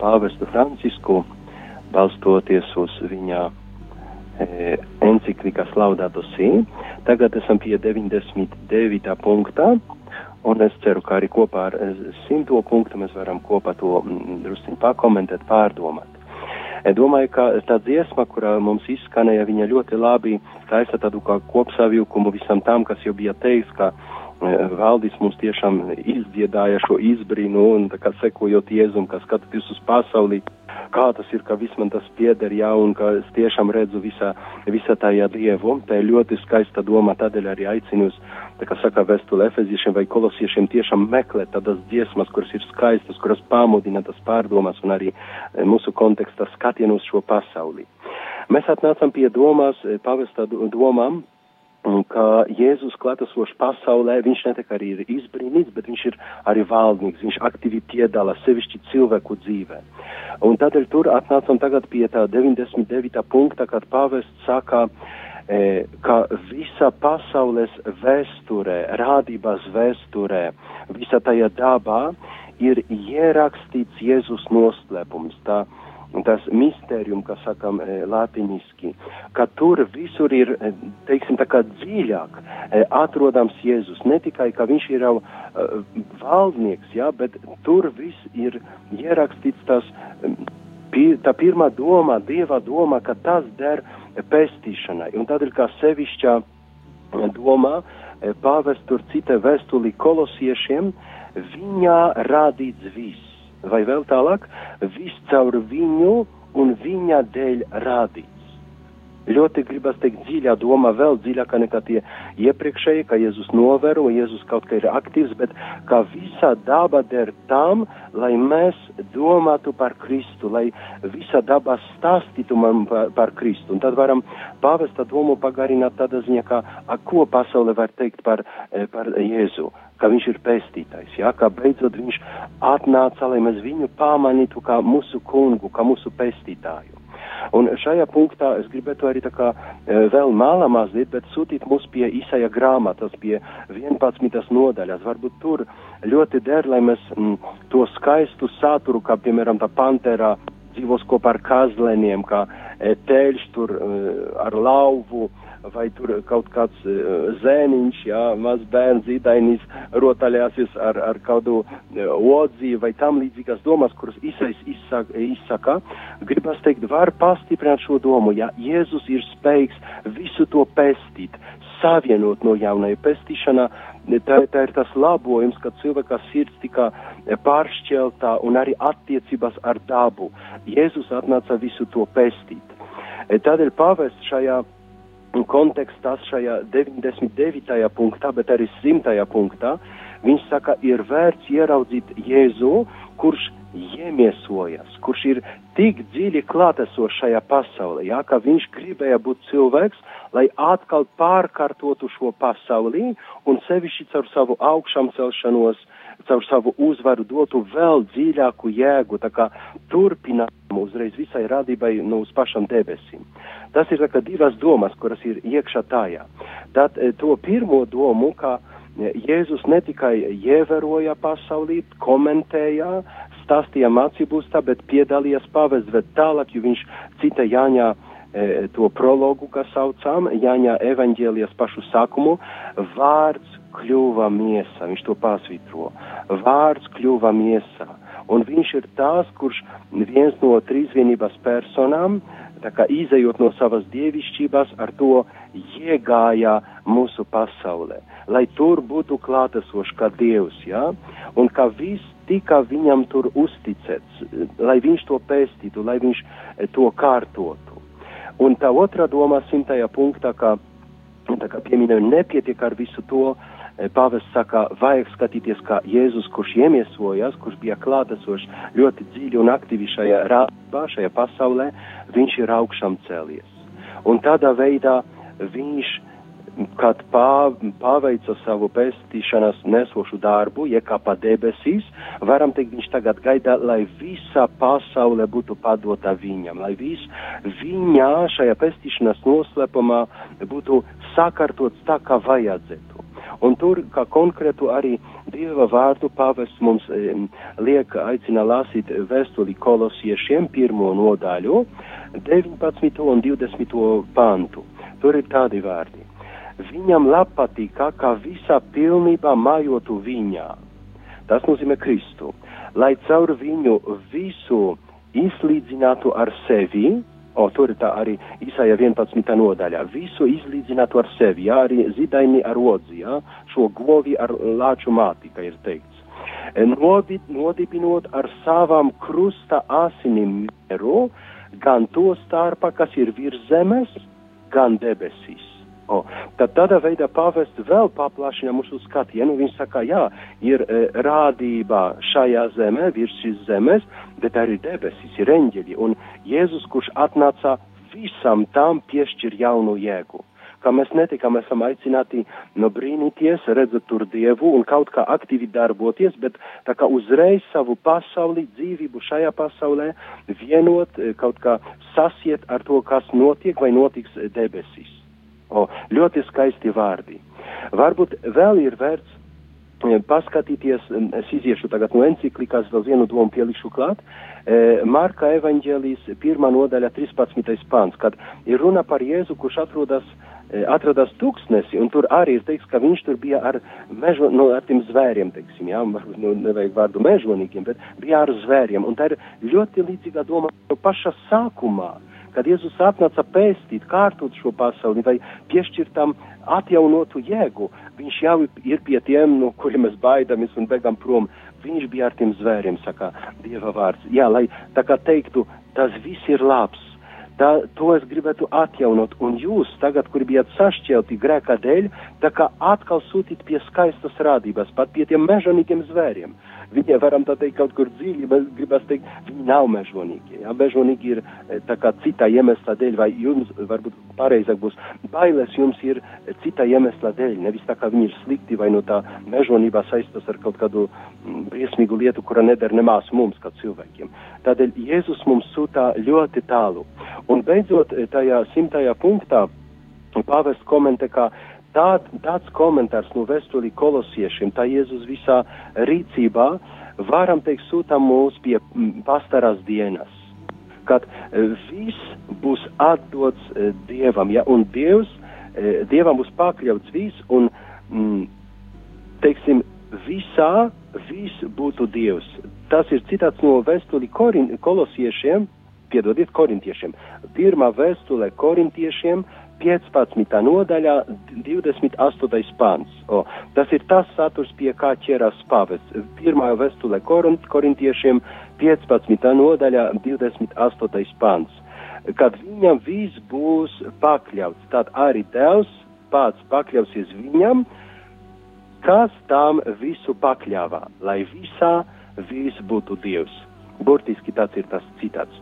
S2: Pāvestu Francisku, balstoties uz viņa e, enciklikas Laudato Si. Tagad esam pie 99. punktā, un es ceru, ka arī kopā ar e, 100. punktu mēs varam kopā to mm, drusciņ pakomentēt, pārdomāt. E, Domāju, ka tā dziesma, kurā mums izskanēja, viņa ļoti labi taisa tādu kā kopsavilkumu visam tam, kas jau bija teiks, ka e, valdis mums tiešām izdziedāja šo izbrīnu un tā kā sekojot Jēzum, ka skatoties uz pasauli, kā tas ir, ka viss man tas pieder, jā, un ka es tiešām redzu visā, visā tajā Dievu. Tā ir ļoti skaista doma, tādēļ arī aicinu uz, tā kā saka vēstule efeziešiem vai kolosiešiem, tiešām meklēt tādas dziesmas, kuras ir skaistas, kuras pamudina tas pārdomas un arī e, mūsu kontekstā skatienu uz šo pasauli. Mēs atnācam pie domās, e, pavesta do- domām, ka Jēzus klātesošs pasaulē, viņš ne tikai ir izbrīnīts, bet viņš ir arī valdnieks, viņš aktīvi piedalās sevišķi cilvēku dzīvē. Un tādēļ tur atnācam tagad pie tā 99. punkta, kad pāvests saka, e, ka visa pasaules vēsturē, rādības vēsturē, visa tajā dabā ir ierakstīts Jēzus noslēpums. Tā, tas mistērium, kā sakam e, latiniski, ka tur visur ir, e, teiksim, tā kā dziļāk e, atrodams Jēzus. Ne tikai, ka viņš ir jau valdnieks, jā, bet tur viss ir ierakstīts tas, tā pirmā doma, Dieva doma, ka tas der pestīšanai. Un tādēļ, kā sevišķā domā, pāvests tur cita vēstuli kolosiešiem, viņā rādīts viss vai vēl tālāk, viss caur viņu un viņa dēļ rādīts. Ļoti gribas teikt dziļā domā, vēl dziļākā nekā tie iepriekšēji, ka Jēzus novēro, Jēzus kaut kā ir aktīvs, bet kā visa daba der tam, lai mēs domātu par Kristu, lai visa daba stāstītu man par, par Kristu. Un tad varam pavesta domu pagarināt tādā ziņā, kā, a, ko pasaule var teikt par, eh, par Jēzu ka viņš ir pestītājs, jā, ka beidzot viņš atnāca, lai mēs viņu pamanītu kā mūsu kungu, kā mūsu pestītāju. Un šajā punktā es gribētu arī tā kā e, vēl mālā mazliet, bet sūtīt mūs pie Isaija grāmatas, pie 11. nodaļas. Varbūt tur ļoti der, lai mēs m, to skaistu saturu, kā piemēram tā panterā dzīvos kopā ar kazleniem, kā teļš tur e, ar lauvu, vai tur kaut kāds uh, zēniņš, jā, maz bērns zīdainis rotaļāsies ar, ar kādu odzi vai tam līdzīgas domas, kuras Isais izsaka, izsaka, gribas teikt, var pastiprināt šo domu, ja Jēzus ir spējīgs visu to pestīt, savienot no jaunai pestīšanā, tā, tā ir tas labojums, ka cilvēka sirds tika pāršķeltā un arī attiecības ar dabu. Jēzus atnāca visu to pestīt. Tādēļ pāvests šajā kontekstā šajā 99. punktā, bet arī 100. punktā, viņš saka, ir vērts ieraudzīt Jēzu, kurš iemiesojas, kurš ir tik dziļi klātesošs šajā pasaulē, jā, ka viņš gribēja būt cilvēks, lai atkal pārkārtotu šo pasaulī un sevišķi caur savu augšām celšanos caur savu uzvaru dotu vēl dziļāku jēgu, tā kā turpinājumu uzreiz visai radībai nu, uz pašam debesīm. Tas ir tā kā divas domas, kuras ir iekšā tajā. Tad e, to pirmo domu, ka e, Jēzus ne tikai ievēroja pasaulī, komentēja, stāstīja mācības, bet piedalījās pavest tālāk, jo viņš cita Jāņā e, to prologu, kas saucām, Jāņā evaņģēlijas pašu sākumu, vārds kļuva miesa, viņš to pasvitro. Vārds kļuva miesa. Un viņš ir tās, kurš viens no trīsvienības personām, tā kā izējot no savas dievišķības, ar to iegāja mūsu pasaulē, lai tur būtu klātesošs kā Dievs, ja? un ka viss tika viņam tur uzticēts, lai viņš to pēstītu, lai viņš to kārtotu. Un tā otrā doma simtajā punktā, kā, tā kā pieminēju, nepietiek ar visu to, Pāvests saka, vajag skatīties, kā Jēzus, kurš iemiesojas, kurš bija klātesošs ļoti dziļi un aktīvi šajā rāpā, šajā pasaulē, viņš ir augšām cēlies. Un tādā veidā viņš, kad pā, paveica savu pestīšanas nesošu darbu, iekāpa debesīs, varam teikt, viņš tagad gaida, lai visa pasaule būtu padota viņam, lai viss viņa šajā pestīšanas noslēpumā būtu sakārtots tā, kā vajadzētu. Un tur, kā konkrētu arī Dieva vārdu pavests mums e, liek aicina lasīt vēstuli kolosiešiem pirmo nodaļu, 19. un 20. pantu. Tur ir tādi vārdi. Viņam patīkā, ka visā pilnībā mājotu viņā. Tas nozīmē Kristu. Lai caur viņu visu izlīdzinātu ar sevi, O, tur ir tā arī Isaija 11. nodaļā. Visu izlīdzinātu ar sevi, jā, arī zidaini ar odzi, jā, šo govi ar lāču māti, kā ir teikts. Nodib, nodibinot ar savām krusta asinim mieru, gan to starpā, kas ir virs zemes, gan debesīs. O, tad tādā veidā pāvests vēl paplašina mūsu skatienu. Viņš saka, jā, ir e, rādība šajā zemē, virs šīs zemes, bet arī debesis ir eņģeļi. Un Jēzus, kurš atnāca visam tam piešķir jaunu jēgu. Kā mēs netikam, esam aicināti no brīnīties, redzot tur Dievu un kaut kā aktīvi darboties, bet tā kā uzreiz savu pasauli, dzīvību šajā pasaulē vienot, e, kaut kā sasiet ar to, kas notiek vai notiks debesīs. O, ļoti skaisti vārdi. Varbūt vēl ir vērts eh, paskatīties, es iziešu tagad no enciklikās, vēl vienu domu pielikšu klāt, e, Marka evaņģēlijas pirmā nodaļa 13. pāns, kad ir runa par Jēzu, kurš atrodas, e, atrodas tūkstnesi, un tur arī ir teiks, ka viņš tur bija ar mežo, no, ar tiem zvēriem, teiksim, jā, nu, nevajag vārdu mežonīgiem, bet bija ar zvēriem, un tā ir ļoti līdzīga doma paša sākumā. Kad Jēzus atnāca pēstīt, kārtot šo pasauli vai piešķirt tam atjaunotu jēgu, viņš jau ir pie tiem, no kuriem mēs baidamies un begam prom. Viņš bija ar tiem zvēriem, saka Dieva vārds. Jā, lai tā kā teiktu, tas viss ir labs. Tā, to es gribētu atjaunot, un jūs tagad, kur bijat sašķelti grēkā dēļ, tā kā atkal sūtīt pie skaistas rādības, pat pie tiem mežonīgiem zvēriem. Viņi varam tā teikt kaut kur dziļi, bet gribas teikt, viņi nav mežonīgi. Jā, mežonīgi ir eh, tā kā cita iemesla dēļ, vai jums, varbūt pareizāk būs, bailes jums ir cita iemesla dēļ, nevis tā kā viņi ir slikti vai no tā mežonībā saistas ar kaut kādu mm, briesmīgu lietu, kura neder nemās mums, kā cilvēkiem. Tādēļ Jēzus mums sūtā ļoti tālu. Un beidzot, tajā simtajā punktā pāvests komentē, ka tā, tāds komentārs no vēstulī kolosiešiem, tā Jēzus visā rīcībā, varam teikt, sūta mūs pie pastarās dienas, kad e, viss būs atdots e, Dievam, ja, un Dievs, e, Dievam būs pakļauts viss, un, m, teiksim, visā viss būtu Dievs. Tas ir citāts no vēstuli kolosiešiem, piedodiet, korintiešiem. Pirmā vēstule korintiešiem, 15. nodaļā 28. pants. O, tas ir tas saturs, pie kā ķerās pāvests. Pirmā korint, korintiešiem 15. nodaļā 28. pants. Kad viņam viss būs pakļauts, tad arī Tevs pats pakļausies viņam, kas tam visu pakļāvā, lai visā viss būtu Dievs. Burtiski tāds ir tas citāts.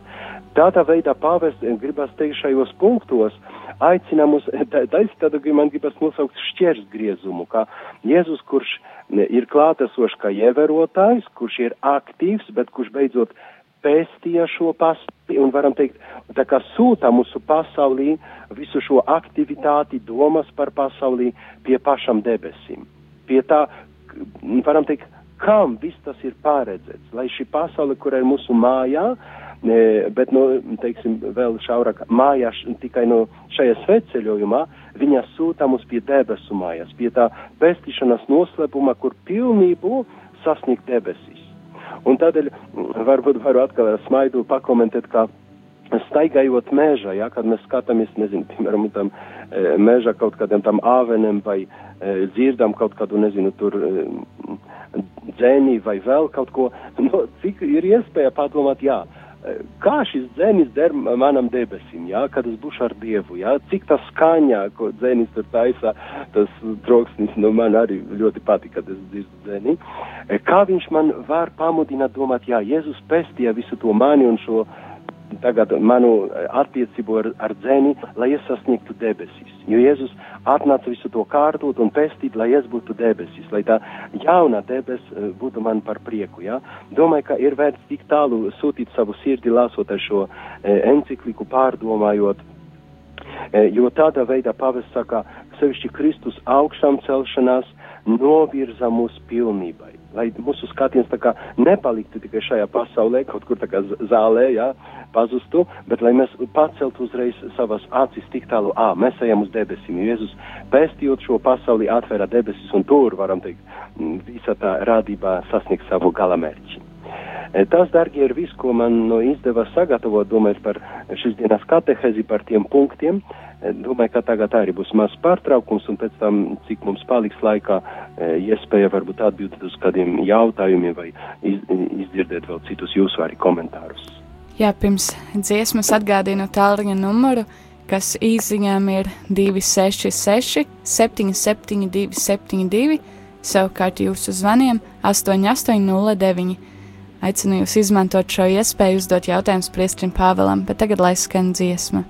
S2: Tādā veidā pāvests gribas teikt šajos punktos, aicina mūs, taisi tādu, man gribas nosaukt šķērsgriezumu, kā Jēzus, kurš ir klātesošs kā ievērotājs, kurš ir aktīvs, bet kurš beidzot pēstīja šo pasauli un varam teikt, tā kā sūta mūsu pasaulī visu šo aktivitāti, domas par pasaulī pie pašam debesīm. Pie tā, varam teikt, kam viss tas ir paredzēts, lai šī pasaule, kur ir mūsu mājā, bet, nu, teiksim, vēl šaurāk mājā tikai no šajā sveceļojumā, viņa sūta mūs pie debesu mājas, pie tā pestīšanas noslēpuma, kur pilnību sasniegt debesīs. Un tādēļ varbūt varu atkal ar smaidu pakomentēt, kā staigājot mežā, ja, kad mēs skatāmies, nezinu, piemēram, tam e, meža kaut kādiem tam āveniem vai e, dzirdam kaut kādu, nezinu, tur e, dzēnī vai vēl kaut ko, no, cik ir iespēja padomāt, jā, kā šis dzēnis der manam debesim, jā, kad es būšu ar Dievu, jā, cik tas skaņā, ko dzēnis tur taisa, tas troksnis, nu man arī ļoti patīk, kad es dzirdu dzēni, kā viņš man var pamudināt domāt, jā, Jēzus pestīja visu to mani un šo tagad manu attiecību ar, ar dzēni, lai es sasniegtu debesis. Jo Jēzus atnāca visu to kārtot un pestīt, lai es būtu debesis, lai tā jauna debes būtu man par prieku. Ja? Domāju, ka ir vērts tik tālu sūtīt savu sirdi, lasot šo e, encikliku, pārdomājot, e, jo tādā veidā pavests saka, sevišķi Kristus augšām celšanās novirza mūs pilnībai lai mūsu skatiens nepaliktu tikai šajā pasaulē, kaut kur zālē, jā, pazustu, bet lai mēs paceltu uzreiz savas acis tik tālu, ā, mēs ejam uz debesīm. Jēzus pēstījot šo pasauli atvēra debesis un tur, varam teikt, visa tā rādībā sasniegt savu galamērķi. Tas, darbie, ir viss, ko man no izdevās sagatavot, domājot par šīs dienas katehezi, par tiem punktiem. Domāju, ka tagad arī būs mazs pārtraukums, un pēc tam, cik mums paliks laikā, iespēja varbūt atbildēt uz kādiem jautājumiem vai iz, izdzirdēt vēl citus jūsu arī komentārus.
S1: Jā, pirms dziesmas atgādinu tālruņa numuru, kas īsiņām ir 266 772 72, savukārt jūsu zvaniem 8809. Aicinu jūs izmantot šo iespēju uzdot jautājumus priestrim Pāvēlam, bet tagad lai skan dziesma.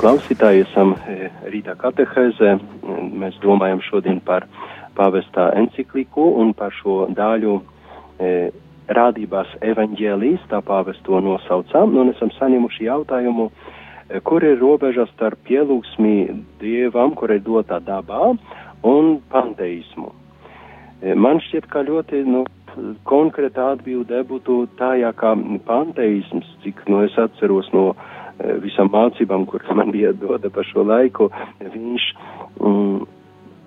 S2: Klausītāji esam e, rītā katehēzē. Mēs domājam šodien par pāvestā encikliku un par šo daļu e, rādībās evaņģēlijas, tā pāvesto nosaucām, un esam saņemuši jautājumu, e, kur ir robeža starp pielūgsmi dievam, kur ir dotā dabā, un panteismu. E, man šķiet, ka ļoti, nu, konkrēta atbilde būtu tā, ja kā panteisms, cik, nu, es atceros no visam mācībām, kuras man bija doda par šo laiku, viņš mm,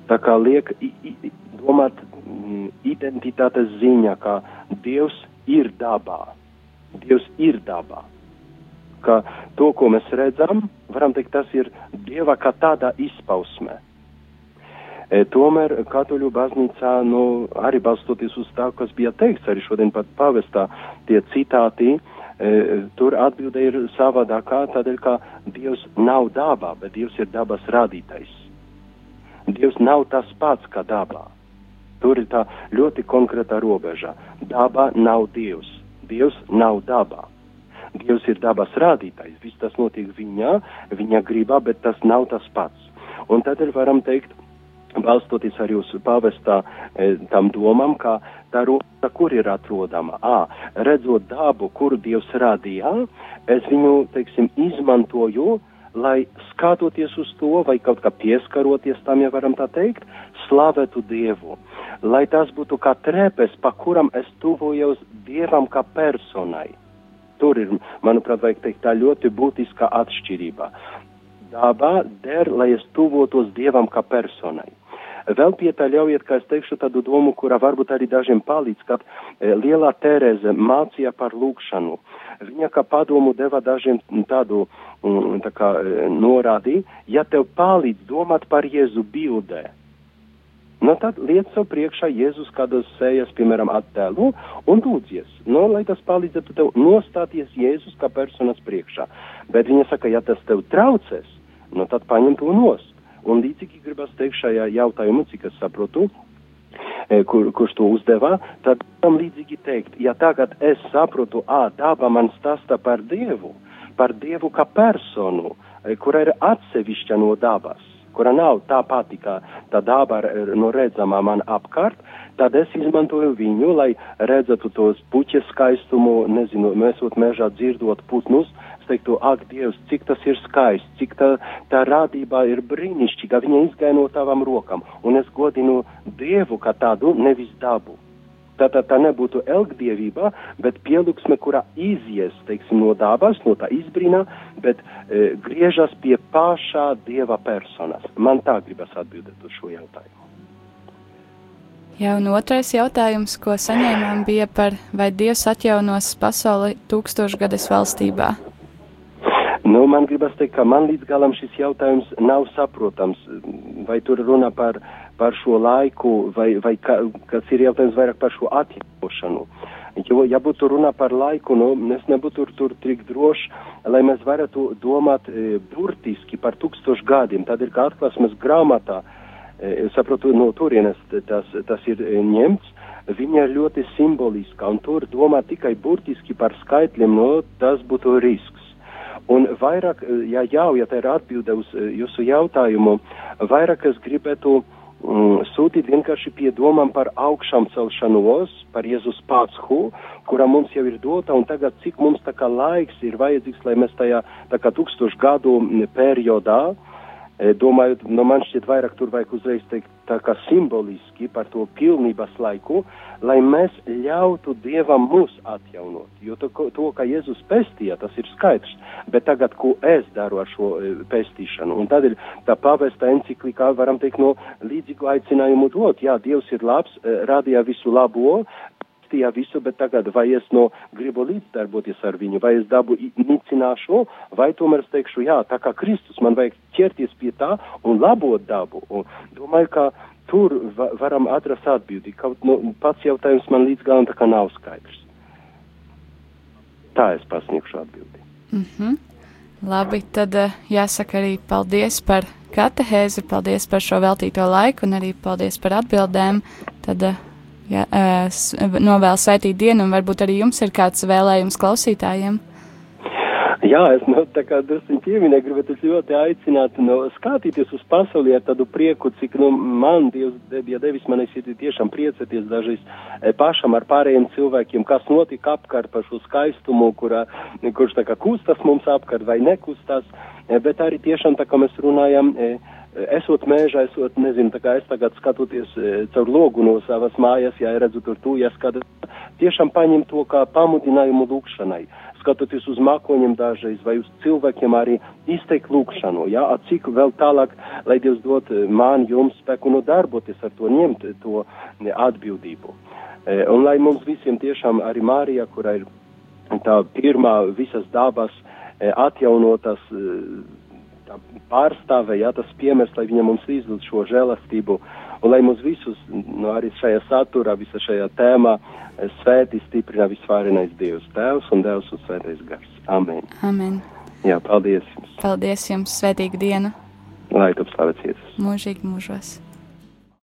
S2: tā kā liek i, i, domāt mm, identitātes ziņā, ka Dievs ir dabā. Dievs ir dabā. Ka to, ko mēs redzam, varam teikt, tas ir Dieva kā tādā izpausmē. E, tomēr katoļu baznīcā, nu, arī balstoties uz tā, kas bija teikts arī šodien pat pavestā, tie citāti, e, tur atbilde ir savādākā, tādēļ, ka Dievs nav dabā, bet Dievs ir dabas radītais. Dievs nav tas pats kā dabā. Tur ir tā ļoti konkrēta robeža. Dabā nav Dievs. Dievs nav dabā. Dievs ir dabas rādītājs. Viss tas notiek viņā, viņa gribā, bet tas nav tas pats. Un tādēļ varam teikt, balstoties arī uz pavestā e, tam domam, ka tā robeža, kur ir atrodama, ā, redzot dabu, kuru Dievs radīja, es viņu, teiksim, izmantoju, lai skatoties uz to, vai kaut kā pieskaroties tam, ja varam tā teikt, slavētu Dievu. Lai tas būtu kā trepes, pa kuram es tuvojos Dievam kā personai. Tur ir, manuprāt, vajag teikt tā ļoti būtiska atšķirība. Dabā der, lai es tuvotos Dievam kā personai. Vēl pie tā ļaujiet, kā es teikšu tādu domu, kurā varbūt arī dažiem palīdz, kad e, lielā Tereze mācīja par lūkšanu. Viņa kā padomu deva dažiem tādu mm, tā kā e, norādi, ja tev palīdz domāt par Jēzu bildē. Nu, tad liec sev priekšā Jēzus kādas sējas, piemēram, attēlu un lūdzies. Nu, lai tas palīdzētu tev nostāties Jēzus kā personas priekšā. Bet viņa saka, ja tas tev traucēs, nu, tad paņem to nost. Un līdzīgi gribas teikt šajā jautājumā, cik es saprotu, e, kur, kurš to uzdevā, tad tam līdzīgi teikt, ja tagad es saprotu, ā, daba man stāsta par Dievu, par Dievu kā personu, e, kura ir atsevišķa no dabas, kura nav tā pati kā tā daba no redzamā man apkārt, tad es izmantoju viņu, lai redzētu tos puķes skaistumu, nezinu, mēsot mežā dzirdot putnus, es teiktu, ak, Dievs, cik tas ir skaists, cik tā, tā rādībā ir brīnišķīga, viņa izgaino tavam rokam, un es godinu Dievu kā tādu, nevis dabu. Tā, tā, tā nebūtu elgdievība, bet pielūgsme, kurā izies, teiksim, no dabas, no tā izbrīnā, bet e, griežas pie pašā Dieva personas. Man tā gribas atbildēt uz šo jautājumu.
S1: Jā, un otrais jautājums, ko saņēmām, bija par vai Dievs atjaunos pasauli tūkstošgades valstībā.
S2: Nu, man gribas teikt, ka man līdz galam šis jautājums nav saprotams. Vai tur runa par, par šo laiku, vai, vai ka, kas ir jautājums vairāk par šo atjaunošanu. Jo, ja būtu runa par laiku, nu, es nebūtu tur, tur tik droši, lai mēs varētu domāt e, burtiski par tūkstošu gadiem. Tad ir kā atklāsmes grāmatā, e, saprotu, no turienes tas, tas ir e, ņemts. Viņa ir ļoti simboliska, un tur domā tikai burtiski par skaitļiem, no tas būtu risks. Un vairāk, ja jau, ja tā ir atbilde uz eh, jūsu jautājumu, vairāk es gribētu mm, sūtīt vienkārši pie domām par augšām celšanos, par Jēzus Pātshu, kura mums jau ir dota, un tagad cik mums tā kā laiks ir vajadzīgs, lai mēs tajā tā kā tūkstošu gadu mm, periodā, eh, domāju, no man šķiet vairāk tur vajag uzreiz teikt tā kā simboliski par to pilnības laiku, lai mēs ļautu Dievam mūs atjaunot. Jo to, to ka Jēzus pestīja, tas ir skaidrs, bet tagad, ko es daru ar šo e, pestīšanu, un tādēļ tā pavesta enciklikā varam teikt no līdzīgu aicinājumu dot, jā, Dievs ir labs, e, radīja visu labo, pestīja visu, bet tagad vai es no gribu līdzdarboties ar viņu, vai es dabu nicināšu, vai tomēr es teikšu, jā, tā kā Kristus man vajag ķerties pie tā un labot dabu. Un domāju, ka tur va varam atrast atbildi. Kaut nu, pats jautājums man līdz galam tā kā nav skaidrs. Tā es pasniegšu atbildi.
S1: Mm -hmm. Labi, tad eh, jāsaka arī paldies par katehēzi, paldies par šo veltīto laiku un arī paldies par atbildēm. Tad eh, novēlu svētīt dienu un varbūt arī jums ir kāds vēlējums klausītājiem.
S2: Jā, es nu, tā kā drusku pieminēju, gribētu ļoti aicināt nu, skatīties uz pasauli ar tādu prieku, cik nu, man Dievs bija devis man sirdī tiešām priecāties dažreiz pašam ar pārējiem cilvēkiem, kas notika apkārt par šo skaistumu, kurā, kurš tā kā kustas mums apkārt vai nekustas, e, bet arī tiešām tā kā mēs runājam. E, esot mēžā, esot, nezinu, tā kā es tagad skatoties e, caur logu no savas mājas, ja redzu tur tu, ja skatos, tiešām paņem to kā pamudinājumu lūkšanai. Skatoties uz mākoņiem dažreiz vai uz cilvēkiem arī izteikt lūkšanu, ja, a cik vēl tālāk, lai Dievs dot e, man, jums spēku nu darboties ar to, ņemt to e, atbildību. Un lai mums visiem tiešām arī Mārija, kurā ir tā pirmā visas dabas atjaunotas, pārstāve, jā, tas piemērs, lai viņa mums izdod šo žēlastību, un lai mums visus, nu, arī šajā saturā, visa šajā tēmā, eh, svētī stiprina visvārenais Dievs, Tēvs un Devs un Svētais Gars. Amen.
S1: Amen.
S2: Jā, paldies jums.
S1: Paldies jums, svētīgu dienu,
S2: Lai tu slavēts Jēzus.
S1: mūžīgi mūžos.